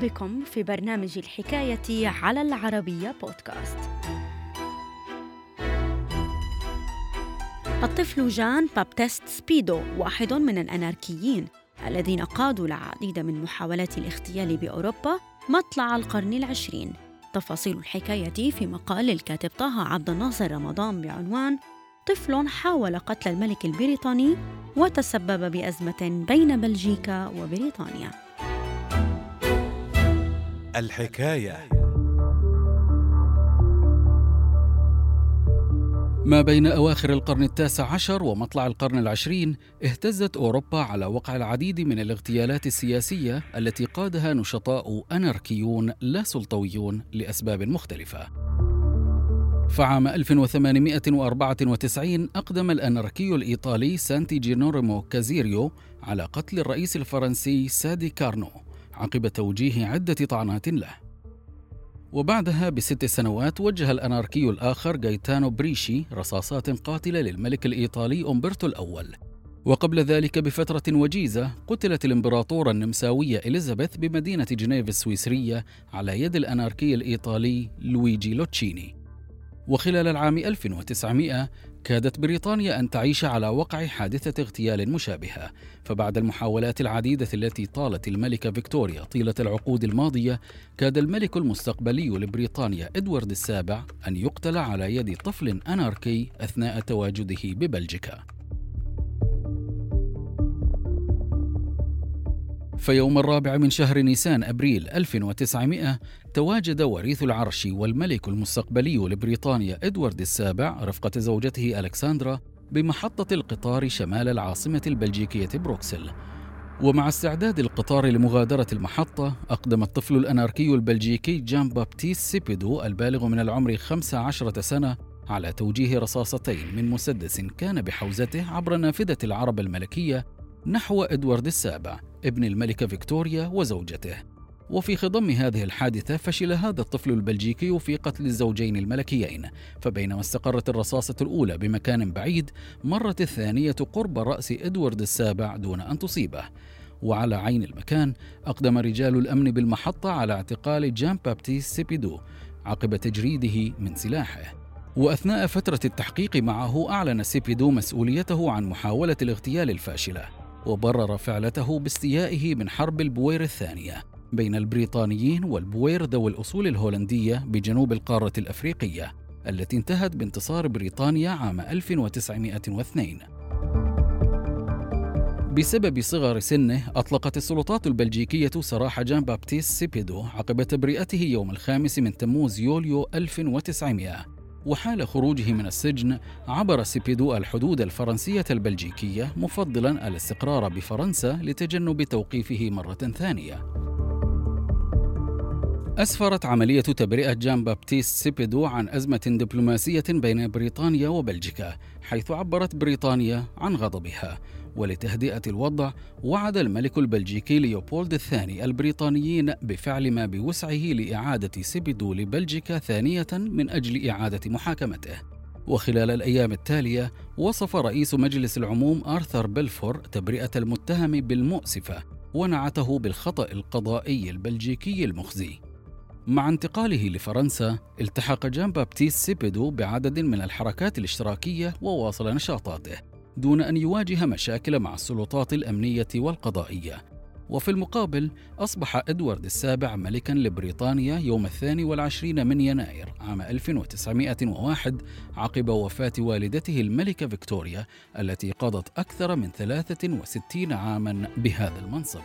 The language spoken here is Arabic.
بكم في برنامج الحكاية على العربية بودكاست. الطفل جان بابتست سبيدو واحد من الأناركيين الذين قادوا العديد من محاولات الاغتيال بأوروبا مطلع القرن العشرين تفاصيل الحكاية في مقال للكاتب طه عبد الناصر رمضان بعنوان طفل حاول قتل الملك البريطاني وتسبب بأزمة بين بلجيكا وبريطانيا الحكاية. ما بين أواخر القرن التاسع عشر ومطلع القرن العشرين اهتزت أوروبا على وقع العديد من الاغتيالات السياسية التي قادها نشطاء أناركيون لا سلطويون لأسباب مختلفة. فعام 1894 أقدم الأناركي الإيطالي سانتي جينوريمو كازيريو على قتل الرئيس الفرنسي سادي كارنو. عقب توجيه عدة طعنات له. وبعدها بست سنوات وجه الأناركي الآخر جايتانو بريشي رصاصات قاتلة للملك الإيطالي أمبرتو الأول. وقبل ذلك بفترة وجيزة قتلت الإمبراطورة النمساوية إليزابيث بمدينة جنيف السويسرية على يد الأناركي الإيطالي لويجي لوتشيني. وخلال العام 1900 كادت بريطانيا أن تعيش على وقع حادثة اغتيال مشابهة فبعد المحاولات العديدة التي طالت الملكة فيكتوريا طيلة العقود الماضية كاد الملك المستقبلي لبريطانيا إدوارد السابع أن يقتل على يد طفل أناركي أثناء تواجده ببلجيكا. في يوم الرابع من شهر نيسان أبريل 1900 تواجد وريث العرش والملك المستقبلي لبريطانيا إدوارد السابع رفقة زوجته ألكسندرا بمحطة القطار شمال العاصمة البلجيكية بروكسل. ومع استعداد القطار لمغادرة المحطة أقدم الطفل الأناركي البلجيكي جان بابتيست سيبيدو البالغ من العمر 15 سنة على توجيه رصاصتين من مسدس كان بحوزته عبر نافذة العربة الملكية نحو إدوارد السابع. ابن الملكة فيكتوريا وزوجته. وفي خضم هذه الحادثة فشل هذا الطفل البلجيكي في قتل الزوجين الملكيين فبينما استقرت الرصاصة الأولى بمكان بعيد مرت الثانية قرب رأس إدوارد السابع دون أن تصيبه. وعلى عين المكان أقدم رجال الأمن بالمحطة على اعتقال جان بابتيست سيبيدو عقب تجريده من سلاحه. وأثناء فترة التحقيق معه أعلن سيبيدو مسؤوليته عن محاولة الاغتيال الفاشلة. وبرر فعلته باستيائه من حرب البوير الثانية بين البريطانيين والبوير ذوي الأصول الهولندية بجنوب القارة الأفريقية التي انتهت بانتصار بريطانيا عام 1902 بسبب صغر سنه أطلقت السلطات البلجيكية سراح جان بابتيست سيبيدو عقب تبرئته يوم الخامس من تموز يوليو 1900 وحال خروجه من السجن عبر سيبيدو الحدود الفرنسية البلجيكية مفضلا الاستقرار بفرنسا لتجنب توقيفه مرة ثانية. أسفرت عملية تبرئة جان بابتيست سيبيدو عن أزمة دبلوماسية بين بريطانيا وبلجيكا حيث عبرت بريطانيا عن غضبها. ولتهدئة الوضع وعد الملك البلجيكي ليوبولد الثاني البريطانيين بفعل ما بوسعه لإعادة سيبيدو لبلجيكا ثانية من أجل إعادة محاكمته. وخلال الأيام التالية وصف رئيس مجلس العموم آرثر بلفور تبرئة المتهم بالمؤسفة ونعته بالخطأ القضائي البلجيكي المخزي. مع انتقاله لفرنسا التحق جان بابتيست سيبيدو بعدد من الحركات الاشتراكية وواصل نشاطاته دون أن يواجه مشاكل مع السلطات الأمنية والقضائية. وفي المقابل أصبح إدوارد السابع ملكا لبريطانيا يوم الثاني والعشرين من يناير عام 1901 عقب وفاة والدته الملكة فيكتوريا التي قضت أكثر من 63 عاما بهذا المنصب.